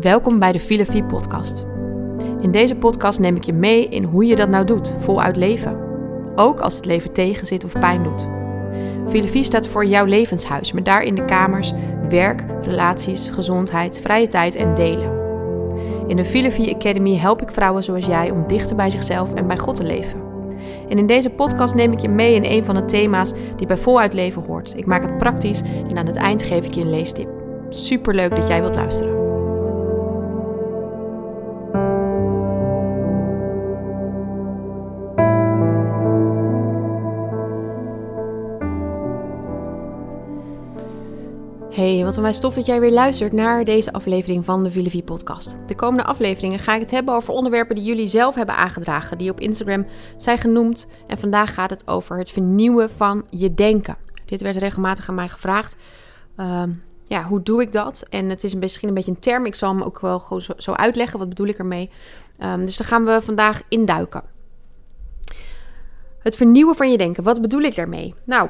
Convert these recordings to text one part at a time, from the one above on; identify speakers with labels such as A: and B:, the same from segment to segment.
A: Welkom bij de Filofie podcast. In deze podcast neem ik je mee in hoe je dat nou doet, voluit leven. Ook als het leven tegenzit of pijn doet. Filofie staat voor jouw levenshuis, met daarin de kamers werk, relaties, gezondheid, vrije tijd en delen. In de Filofie Academy help ik vrouwen zoals jij om dichter bij zichzelf en bij God te leven. En in deze podcast neem ik je mee in een van de thema's die bij voluit leven hoort. Ik maak het praktisch en aan het eind geef ik je een leestip. Super leuk dat jij wilt luisteren. Wat mij stof dat jij weer luistert naar deze aflevering van de Vilevie podcast. De komende afleveringen ga ik het hebben over onderwerpen die jullie zelf hebben aangedragen, die op Instagram zijn genoemd. En vandaag gaat het over het vernieuwen van je denken. Dit werd regelmatig aan mij gevraagd. Ehm, ja, hoe doe ik dat? En het is misschien een beetje een term. Ik zal hem ook wel gewoon zo, uitleggen. Wat bedoel ik ermee? Um, dus daar gaan we vandaag induiken. Het vernieuwen van je denken. Wat bedoel ik daarmee? Nou,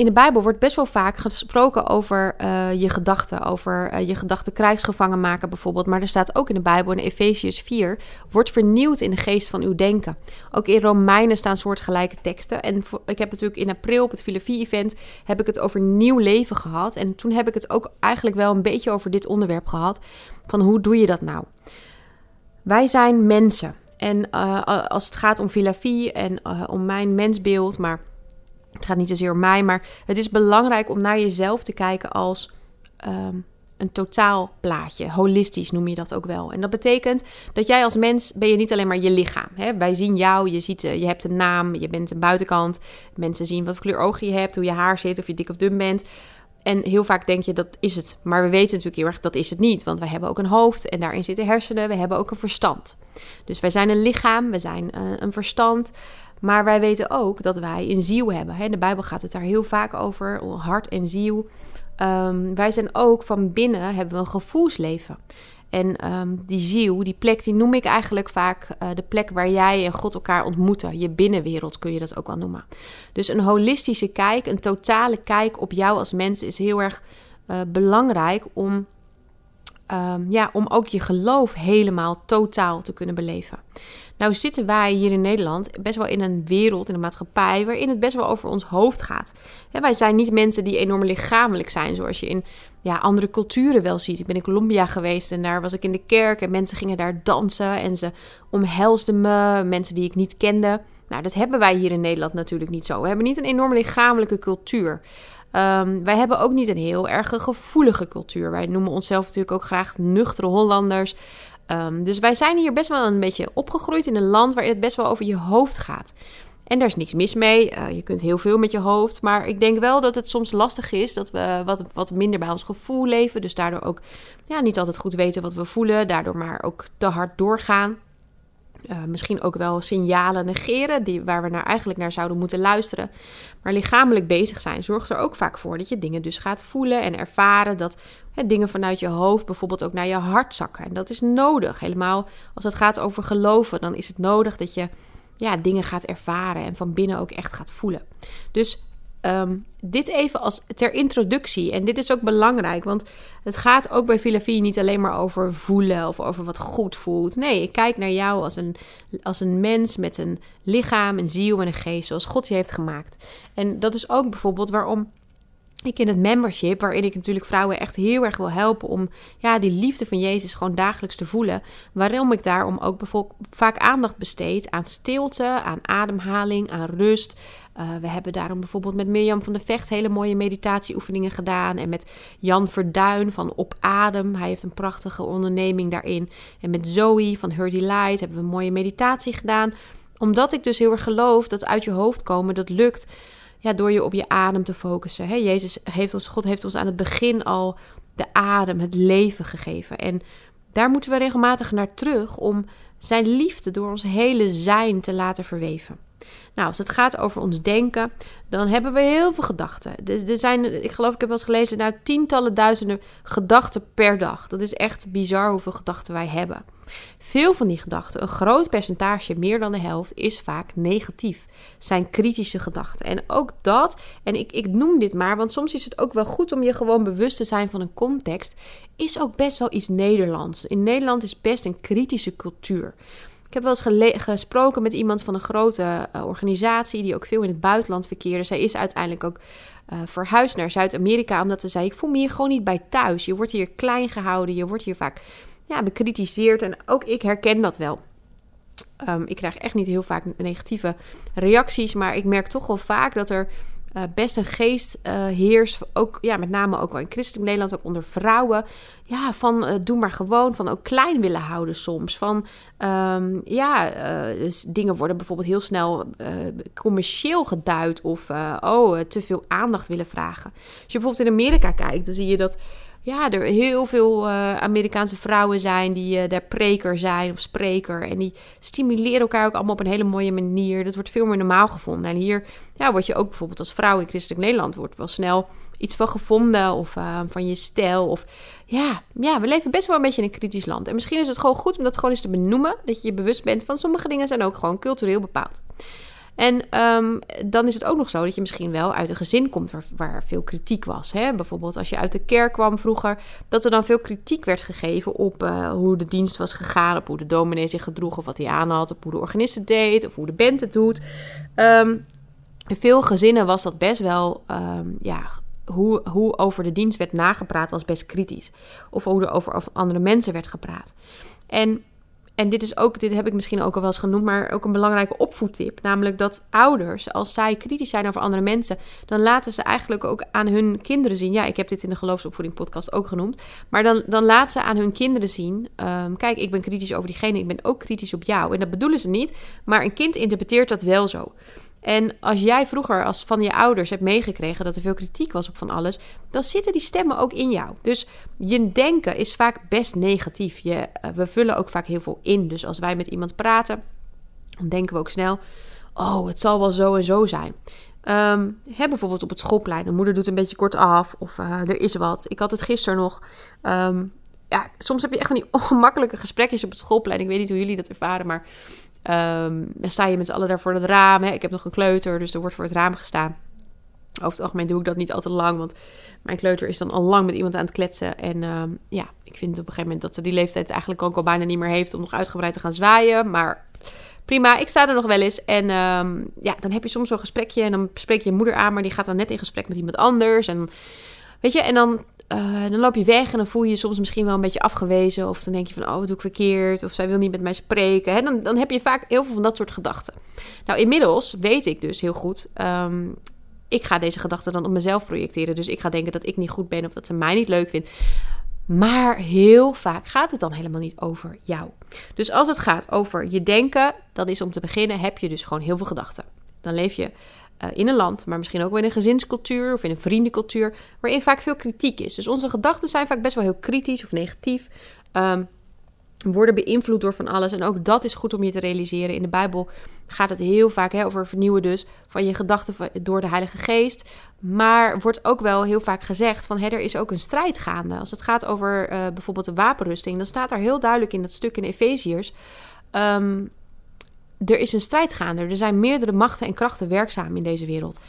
A: in de Bijbel wordt best wel vaak gesproken over uh, je gedachten, over uh, je gedachten krijgsgevangen maken bijvoorbeeld. Maar er staat ook in de Bijbel, in Efeziërs 4, wordt vernieuwd in de geest van uw denken. Ook in Romeinen staan soortgelijke teksten. En ik heb natuurlijk in april op het Filosofie-event heb ik het over nieuw leven gehad. En toen heb ik het ook eigenlijk wel een beetje over dit onderwerp gehad. Van hoe doe je dat nou? Wij zijn mensen. En uh, als het gaat om filosofie en om mijn mensbeeld, maar het gaat niet zozeer om mij, maar het is belangrijk om naar jezelf te kijken als um, een totaalplaatje. Holistisch noem je dat ook wel. En dat betekent dat jij als mens ben je niet alleen maar je lichaam. Hè? Wij zien jou, je, ziet, eh, je hebt een naam, je bent een buitenkant. Mensen zien wat voor kleur ogen je hebt, hoe je haar zit, of je dik of dun bent. En heel vaak denk je dat is het. Maar we weten natuurlijk heel erg dat is het niet. Want wij hebben ook een hoofd en daarin zitten hersenen. We hebben ook een verstand. Dus wij zijn een lichaam, we zijn uh, een verstand. Maar wij weten ook dat wij een ziel hebben. In de Bijbel gaat het daar heel vaak over, hart en ziel. Um, wij zijn ook van binnen, hebben we een gevoelsleven. En um, die ziel, die plek, die noem ik eigenlijk vaak uh, de plek waar jij en God elkaar ontmoeten. Je binnenwereld kun je dat ook wel noemen. Dus een holistische kijk, een totale kijk op jou als mens is heel erg uh, belangrijk om, um, ja, om ook je geloof helemaal totaal te kunnen beleven. Nou zitten wij hier in Nederland best wel in een wereld, in een maatschappij, waarin het best wel over ons hoofd gaat. wij zijn niet mensen die enorm lichamelijk zijn, zoals je in ja, andere culturen wel ziet. Ik ben in Colombia geweest en daar was ik in de kerk en mensen gingen daar dansen en ze omhelsden me, mensen die ik niet kende. Nou, dat hebben wij hier in Nederland natuurlijk niet zo. We hebben niet een enorm lichamelijke cultuur. Um, wij hebben ook niet een heel erg gevoelige cultuur. Wij noemen onszelf natuurlijk ook graag nuchtere Hollanders. Um, dus wij zijn hier best wel een beetje opgegroeid in een land waarin het best wel over je hoofd gaat. En daar is niks mis mee. Uh, je kunt heel veel met je hoofd. Maar ik denk wel dat het soms lastig is dat we wat, wat minder bij ons gevoel leven. Dus daardoor ook ja, niet altijd goed weten wat we voelen. Daardoor maar ook te hard doorgaan. Uh, misschien ook wel signalen negeren, die, waar we naar eigenlijk naar zouden moeten luisteren. Maar lichamelijk bezig zijn zorgt er ook vaak voor dat je dingen dus gaat voelen en ervaren. Dat dingen vanuit je hoofd bijvoorbeeld ook naar je hart zakken. En dat is nodig. Helemaal als het gaat over geloven, dan is het nodig dat je ja, dingen gaat ervaren en van binnen ook echt gaat voelen. Dus Um, dit even als ter introductie. En dit is ook belangrijk, want het gaat ook bij filosofie niet alleen maar over voelen of over wat goed voelt. Nee, ik kijk naar jou als een, als een mens met een lichaam, een ziel en een geest, zoals God je heeft gemaakt. En dat is ook bijvoorbeeld waarom ik in het membership, waarin ik natuurlijk vrouwen echt heel erg wil helpen om ja, die liefde van Jezus gewoon dagelijks te voelen. Waarom ik daarom ook bijvoorbeeld vaak aandacht besteed aan stilte, aan ademhaling, aan rust. Uh, we hebben daarom bijvoorbeeld met Mirjam van de Vecht hele mooie meditatieoefeningen gedaan. En met Jan Verduin van Op Adem. Hij heeft een prachtige onderneming daarin. En met Zoe van Her Light hebben we een mooie meditatie gedaan. Omdat ik dus heel erg geloof dat uit je hoofd komen, dat lukt ja, door je op je adem te focussen. Hè? Jezus heeft ons, God heeft ons aan het begin al de adem, het leven gegeven. En daar moeten we regelmatig naar terug om zijn liefde door ons hele zijn te laten verweven. Nou, als het gaat over ons denken, dan hebben we heel veel gedachten. Er zijn, ik geloof, ik heb wel eens gelezen, nou, tientallen duizenden gedachten per dag. Dat is echt bizar hoeveel gedachten wij hebben. Veel van die gedachten, een groot percentage, meer dan de helft, is vaak negatief. Zijn kritische gedachten. En ook dat, en ik, ik noem dit maar, want soms is het ook wel goed om je gewoon bewust te zijn van een context, is ook best wel iets Nederlands. In Nederland is best een kritische cultuur. Ik heb wel eens gesproken met iemand van een grote uh, organisatie die ook veel in het buitenland verkeerde. Zij is uiteindelijk ook uh, verhuisd naar Zuid-Amerika omdat ze zei: Ik voel me hier gewoon niet bij thuis. Je wordt hier klein gehouden, je wordt hier vaak ja, bekritiseerd. En ook ik herken dat wel. Um, ik krijg echt niet heel vaak negatieve reacties, maar ik merk toch wel vaak dat er uh, best een geest uh, heerst. Ook, ja, met name ook wel in christelijk Nederland, ook onder vrouwen. Ja, van uh, doe maar gewoon. Van ook klein willen houden soms. Van um, ja, dus dingen worden bijvoorbeeld heel snel commercieel geduid. Of oh, te veel aandacht willen vragen. Als je bijvoorbeeld in Amerika kijkt, dan zie je dat ja, er heel veel uh, Amerikaanse vrouwen zijn die uh, daar preker zijn of spreker. En die stimuleren elkaar ook allemaal op een hele mooie manier. Dat wordt veel meer normaal gevonden. En hier ja, word je ook bijvoorbeeld als vrouw in christelijk Nederland... wordt wel snel iets van gevonden of uh, van je stijl. Of ja, ja, we leven best wel een beetje in een kritisch land. En misschien is het gewoon goed om dat gewoon eens te benoemen. Dat je je bewust bent van sommige dingen zijn ook gewoon cultureel bepaald. En um, dan is het ook nog zo dat je misschien wel uit een gezin komt waar, waar veel kritiek was. Hè? Bijvoorbeeld als je uit de kerk kwam vroeger, dat er dan veel kritiek werd gegeven op uh, hoe de dienst was gegaan, op hoe de dominee zich gedroeg of wat hij aan had, op hoe de organist het deed of hoe de band het doet. Um, in veel gezinnen was dat best wel, um, ja, hoe, hoe over de dienst werd nagepraat was best kritisch. Of hoe er over andere mensen werd gepraat. En en dit is ook, dit heb ik misschien ook al wel eens genoemd, maar ook een belangrijke opvoedtip. Namelijk dat ouders, als zij kritisch zijn over andere mensen, dan laten ze eigenlijk ook aan hun kinderen zien. Ja, ik heb dit in de geloofsopvoeding podcast ook genoemd. Maar dan, dan laten ze aan hun kinderen zien: um, kijk, ik ben kritisch over diegene, ik ben ook kritisch op jou. En dat bedoelen ze niet, maar een kind interpreteert dat wel zo. En als jij vroeger als van je ouders hebt meegekregen dat er veel kritiek was op van alles, dan zitten die stemmen ook in jou. Dus je denken is vaak best negatief. Je, eh, we vullen ook vaak heel veel in. Dus als wij met iemand praten, dan denken we ook snel: oh, het zal wel zo en zo zijn. Um, hè, bijvoorbeeld op het schoolplein. De moeder doet een beetje kort af of uh, er is wat. Ik had het gisteren nog. Um, ja, soms heb je echt van die ongemakkelijke gesprekjes op het schoolplein. Ik weet niet hoe jullie dat ervaren, maar Um, dan sta je met z'n allen daar voor het raam. Hè. Ik heb nog een kleuter, dus er wordt voor het raam gestaan. Over het algemeen doe ik dat niet al te lang, want mijn kleuter is dan al lang met iemand aan het kletsen. En um, ja, ik vind op een gegeven moment dat ze die leeftijd eigenlijk ook al bijna niet meer heeft om nog uitgebreid te gaan zwaaien. Maar prima, ik sta er nog wel eens. En um, ja, dan heb je soms zo'n gesprekje en dan spreek je je moeder aan, maar die gaat dan net in gesprek met iemand anders. En weet je, en dan uh, dan loop je weg en dan voel je je soms misschien wel een beetje afgewezen. Of dan denk je van, oh, wat doe ik verkeerd? Of zij wil niet met mij spreken. Hè? Dan, dan heb je vaak heel veel van dat soort gedachten. Nou, inmiddels weet ik dus heel goed... Um, ik ga deze gedachten dan op mezelf projecteren. Dus ik ga denken dat ik niet goed ben of dat ze mij niet leuk vindt. Maar heel vaak gaat het dan helemaal niet over jou. Dus als het gaat over je denken, dan is om te beginnen heb je dus gewoon heel veel gedachten. Dan leef je uh, in een land, maar misschien ook wel in een gezinscultuur of in een vriendencultuur, waarin vaak veel kritiek is. Dus onze gedachten zijn vaak best wel heel kritisch of negatief. Um, worden beïnvloed door van alles. En ook dat is goed om je te realiseren. In de Bijbel gaat het heel vaak hè, over vernieuwen dus van je gedachten door de Heilige Geest. Maar wordt ook wel heel vaak gezegd van er is ook een strijd gaande. Als het gaat over uh, bijvoorbeeld de wapenrusting, dan staat er heel duidelijk in dat stuk in Efeziërs... Um, er is een strijd gaande. Er zijn meerdere machten en krachten werkzaam in deze wereld.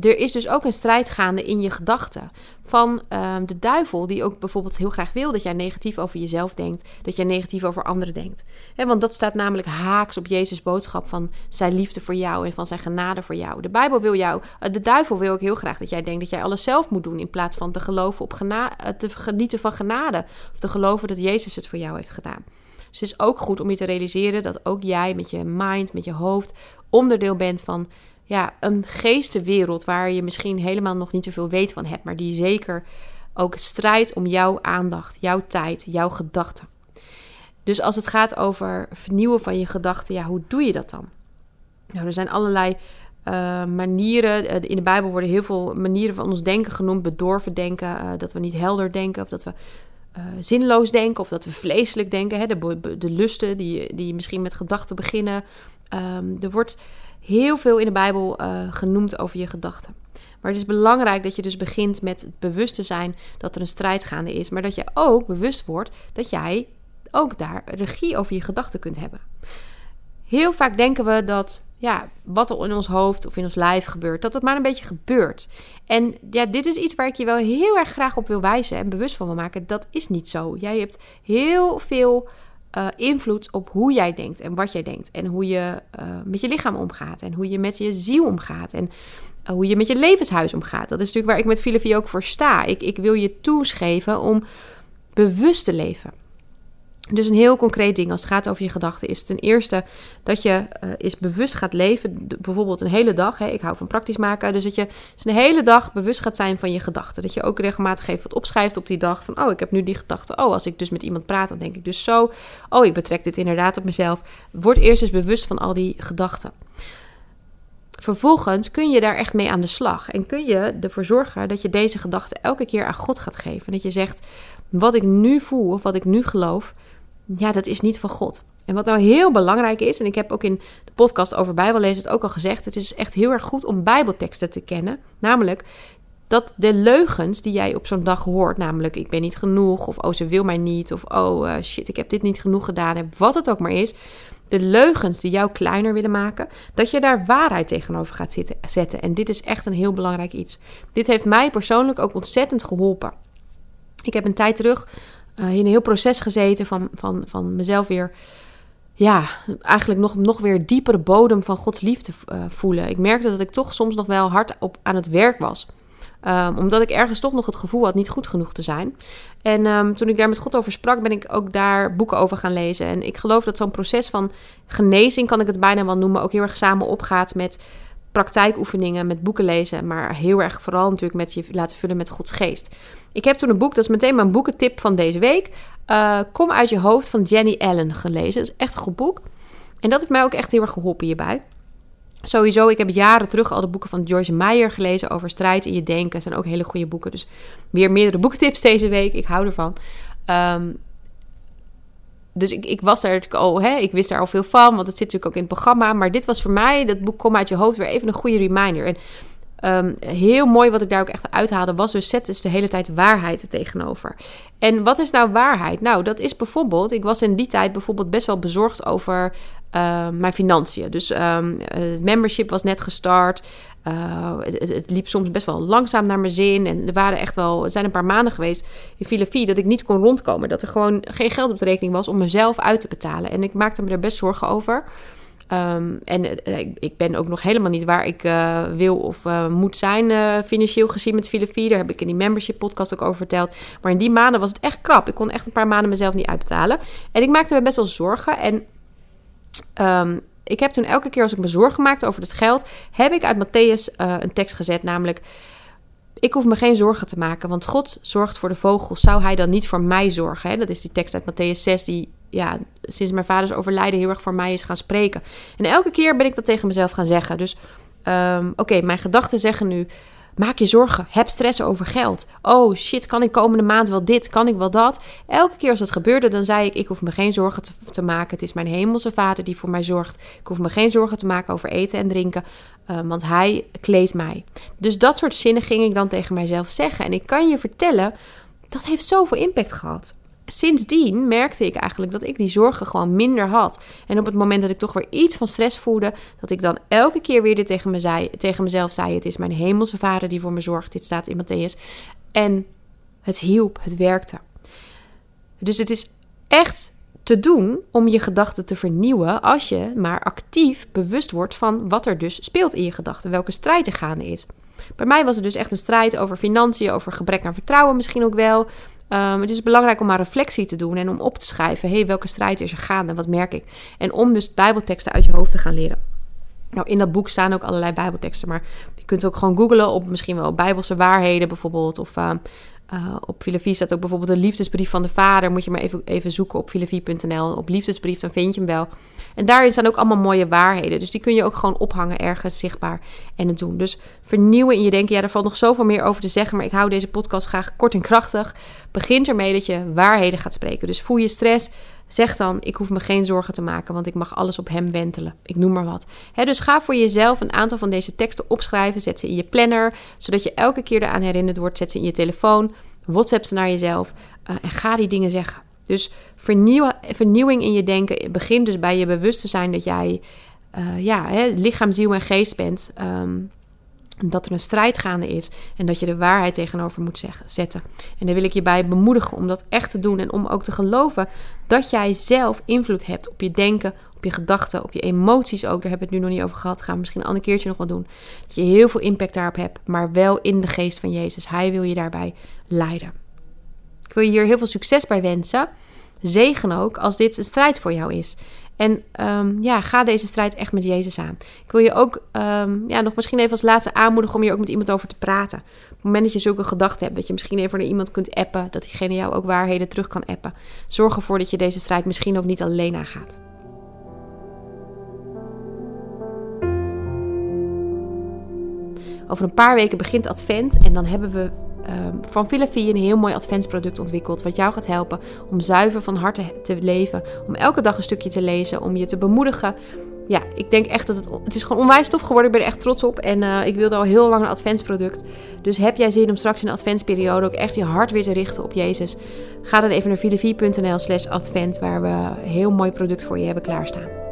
A: Er is dus ook een strijd gaande in je gedachten. Van uh, de duivel, die ook bijvoorbeeld heel graag wil dat jij negatief over jezelf denkt. Dat jij negatief over anderen denkt. Want dat staat namelijk haaks op Jezus' boodschap van zijn liefde voor jou en van zijn genade voor jou. De Bijbel wil jou, uh, de duivel wil ook heel graag dat jij denkt dat jij alles zelf moet doen. In plaats van te geloven op genade, uh, te genieten van genade. Of te geloven dat Jezus het voor jou heeft gedaan. Dus het is ook goed om je te realiseren dat ook jij met je mind, met je hoofd, onderdeel bent van ja, een geestenwereld waar je misschien helemaal nog niet zoveel weet van hebt, maar die zeker ook strijdt om jouw aandacht, jouw tijd, jouw gedachten. Dus als het gaat over vernieuwen van je gedachten, ja, hoe doe je dat dan? Nou, er zijn allerlei uh, manieren. Eh, in de Bijbel worden heel veel manieren van ons denken genoemd. Bedorven denken, uh, dat we niet helder denken of dat we uh, zinloos denken of dat we vleeselijk denken. Hè? De, de lusten die, die misschien met gedachten beginnen. Um, er wordt heel veel in de Bijbel uh, genoemd over je gedachten. Maar het is belangrijk dat je dus begint met het bewust te zijn dat er een strijd gaande is. Maar dat je ook bewust wordt dat jij ook daar regie over je gedachten kunt hebben. Heel vaak denken we dat ja, wat er in ons hoofd of in ons lijf gebeurt, dat het maar een beetje gebeurt. En ja, dit is iets waar ik je wel heel erg graag op wil wijzen en bewust van wil maken. Dat is niet zo. Jij hebt heel veel uh, invloed op hoe jij denkt en wat jij denkt. En hoe je uh, met je lichaam omgaat en hoe je met je ziel omgaat. En uh, hoe je met je levenshuis omgaat. Dat is natuurlijk waar ik met Filosofie ook voor sta. Ik, ik wil je tools geven om bewust te leven. Dus een heel concreet ding als het gaat over je gedachten is ten eerste dat je uh, bewust gaat leven. Bijvoorbeeld een hele dag. Hè, ik hou van praktisch maken. Dus dat je dus een hele dag bewust gaat zijn van je gedachten. Dat je ook regelmatig even wat opschrijft op die dag. Van oh, ik heb nu die gedachte. Oh, als ik dus met iemand praat, dan denk ik dus zo. Oh, ik betrek dit inderdaad op mezelf. Word eerst eens bewust van al die gedachten. Vervolgens kun je daar echt mee aan de slag. En kun je ervoor zorgen dat je deze gedachten elke keer aan God gaat geven. Dat je zegt: wat ik nu voel of wat ik nu geloof ja, dat is niet van God. En wat nou heel belangrijk is, en ik heb ook in de podcast over Bijbellezen het ook al gezegd, het is echt heel erg goed om Bijbelteksten te kennen. Namelijk dat de leugens die jij op zo'n dag hoort, namelijk ik ben niet genoeg, of oh ze wil mij niet, of oh uh, shit ik heb dit niet genoeg gedaan, wat het ook maar is, de leugens die jou kleiner willen maken, dat je daar waarheid tegenover gaat zitten, zetten. En dit is echt een heel belangrijk iets. Dit heeft mij persoonlijk ook ontzettend geholpen. Ik heb een tijd terug uh, in een heel proces gezeten van, van, van mezelf weer, ja, eigenlijk nog, nog weer diepere bodem van Gods liefde uh, voelen. Ik merkte dat ik toch soms nog wel hard op aan het werk was. Um, omdat ik ergens toch nog het gevoel had niet goed genoeg te zijn. En um, toen ik daar met God over sprak, ben ik ook daar boeken over gaan lezen. En ik geloof dat zo'n proces van genezing, kan ik het bijna wel noemen, ook heel erg samen opgaat met praktijkoefeningen, met boeken lezen, maar heel erg vooral natuurlijk met je laten vullen met Gods geest. Ik heb toen een boek, dat is meteen mijn boekentip van deze week. Uh, Kom uit je hoofd van Jenny Allen gelezen. Dat is echt een goed boek. En dat heeft mij ook echt heel erg geholpen hierbij. Sowieso, ik heb jaren terug al de boeken van Joyce Meyer gelezen over strijd in je denken. Dat zijn ook hele goede boeken. Dus weer meerdere boekentips deze week. Ik hou ervan. Um, dus ik, ik was daar al, hè, ik wist daar al veel van, want het zit natuurlijk ook in het programma. Maar dit was voor mij, dat boek Kom uit je hoofd, weer even een goede reminder. En um, heel mooi wat ik daar ook echt uithaalde, was dus zet dus de hele tijd waarheid tegenover. En wat is nou waarheid? Nou, dat is bijvoorbeeld, ik was in die tijd bijvoorbeeld best wel bezorgd over uh, mijn financiën. Dus um, het membership was net gestart. Uh, het, liep soms best wel langzaam naar mijn zin. En er waren echt wel, er zijn een paar maanden geweest in filosofie dat ik niet kon rondkomen. Dat er gewoon geen geld op de rekening was om mezelf uit te betalen. En ik maakte me er best zorgen over. Um, en uh, ik ben ook nog helemaal niet waar ik uh, wil of moet zijn financieel gezien met filosofie. Daar heb ik in die membership podcast ook over verteld. Maar in die maanden was het echt krap. Ik kon echt een paar maanden mezelf niet uitbetalen. En ik maakte me best wel zorgen. En um, ik heb toen elke keer als ik me zorgen maakte over het geld, heb ik uit Matthäus uh, een tekst gezet, namelijk... Ik hoef me geen zorgen te maken, want God zorgt voor de vogels. Zou hij dan niet voor mij zorgen? Hè? Dat is die tekst uit Matthäus 6, die ja, sinds mijn vaders overlijden heel erg voor mij is gaan spreken. En elke keer ben ik dat tegen mezelf gaan zeggen. Dus um, oké, mijn gedachten zeggen nu... Maak je zorgen. Heb stress over geld. Oh shit, kan ik komende maand wel dit? Kan ik wel dat? Elke keer als dat gebeurde, dan zei ik: Ik hoef me geen zorgen te, te maken. Het is mijn hemelse vader die voor mij zorgt. Ik hoef me geen zorgen te maken over eten en drinken, uh, want hij kleedt mij. Dus dat soort zinnen ging ik dan tegen mijzelf zeggen. En ik kan je vertellen, dat heeft zoveel impact gehad sindsdien merkte ik eigenlijk dat ik die zorgen gewoon minder had. En op het moment dat ik toch weer iets van stress voelde, dat ik dan elke keer weer dit tegen, me zei, tegen mezelf zei: Het is mijn hemelse vader die voor me zorgt. Dit staat in Matthäus. En het hielp, het werkte. Dus het is echt te doen om je gedachten te vernieuwen als je maar actief bewust wordt van wat er dus speelt in je gedachten, welke strijd er gaande is. Bij mij was het dus echt een strijd over financiën, over gebrek aan vertrouwen misschien ook wel. Um, het is belangrijk om maar reflectie te doen en om op te schrijven: hey, welke strijd is er gaande wat merk ik? En om dus Bijbelteksten uit je hoofd te gaan leren. Nou, in dat boek staan ook allerlei Bijbelteksten, maar je kunt ook gewoon googlen op misschien wel Bijbelse waarheden bijvoorbeeld. Of uh, uh, op Filofie staat ook bijvoorbeeld de liefdesbrief van de vader. Moet je maar even, even zoeken op filofie.nl. Op liefdesbrief, dan vind je hem wel. En daarin staan ook allemaal mooie waarheden. Dus die kun je ook gewoon ophangen ergens zichtbaar en het doen. Dus vernieuwen in je denken. Ja, er valt nog zoveel meer over te zeggen. Maar ik hou deze podcast graag kort en krachtig. Begint ermee dat je waarheden gaat spreken. Dus voel je stress. Zeg dan, ik hoef me geen zorgen te maken, want ik mag alles op hem wentelen. Ik noem maar wat. dus ga voor jezelf een aantal van deze teksten opschrijven. Zet ze in je planner, zodat je elke keer eraan herinnerd wordt. Zet ze in je telefoon, WhatsApp ze naar jezelf uh, en ga die dingen zeggen. Dus vernieuw, vernieuwing in je denken begint dus bij je bewust te zijn dat jij uh, ja, lichaam, ziel en geest bent. Um, dat er een strijd gaande is en dat je de waarheid tegenover moet zetten. En daar wil ik je bij bemoedigen om dat echt te doen en om ook te geloven dat jij zelf invloed hebt op je denken, op je gedachten, op je emoties ook. Daar hebben we het nu nog niet over gehad. Gaan we misschien een ander keertje nog wel doen. Dat je heel veel impact daarop hebt, maar wel in de geest van Jezus. Hij wil je daarbij leiden. Ik wil je hier heel veel succes bij wensen. Zegen ook als dit een strijd voor jou is. En um, ja, ga deze strijd echt met Jezus aan. Ik wil je ook um, ja, nog misschien even als laatste aanmoedigen om hier ook met iemand over te praten. Op het moment dat je zulke gedachten hebt, dat je misschien even naar iemand kunt appen, dat diegene jou ook waarheden terug kan appen. Zorg ervoor dat je deze strijd misschien ook niet alleen aangaat. Over een paar weken begint Advent en dan hebben we Ehm, van Filafie een heel mooi adventsproduct ontwikkeld. Wat jou gaat helpen om zuiver van harte te leven. Om elke dag een stukje te lezen. Om je te bemoedigen. Ja, ik denk echt dat het... Het is gewoon onwijs tof geworden. Ik ben er echt trots op. En uh, ik wilde al heel lang een adventsproduct. Dus heb jij zin om straks in de adventsperiode ook echt je hart weer te richten op Jezus? Ga dan even naar filafie.nl slash advent. Waar we een heel mooi product voor je hebben klaarstaan.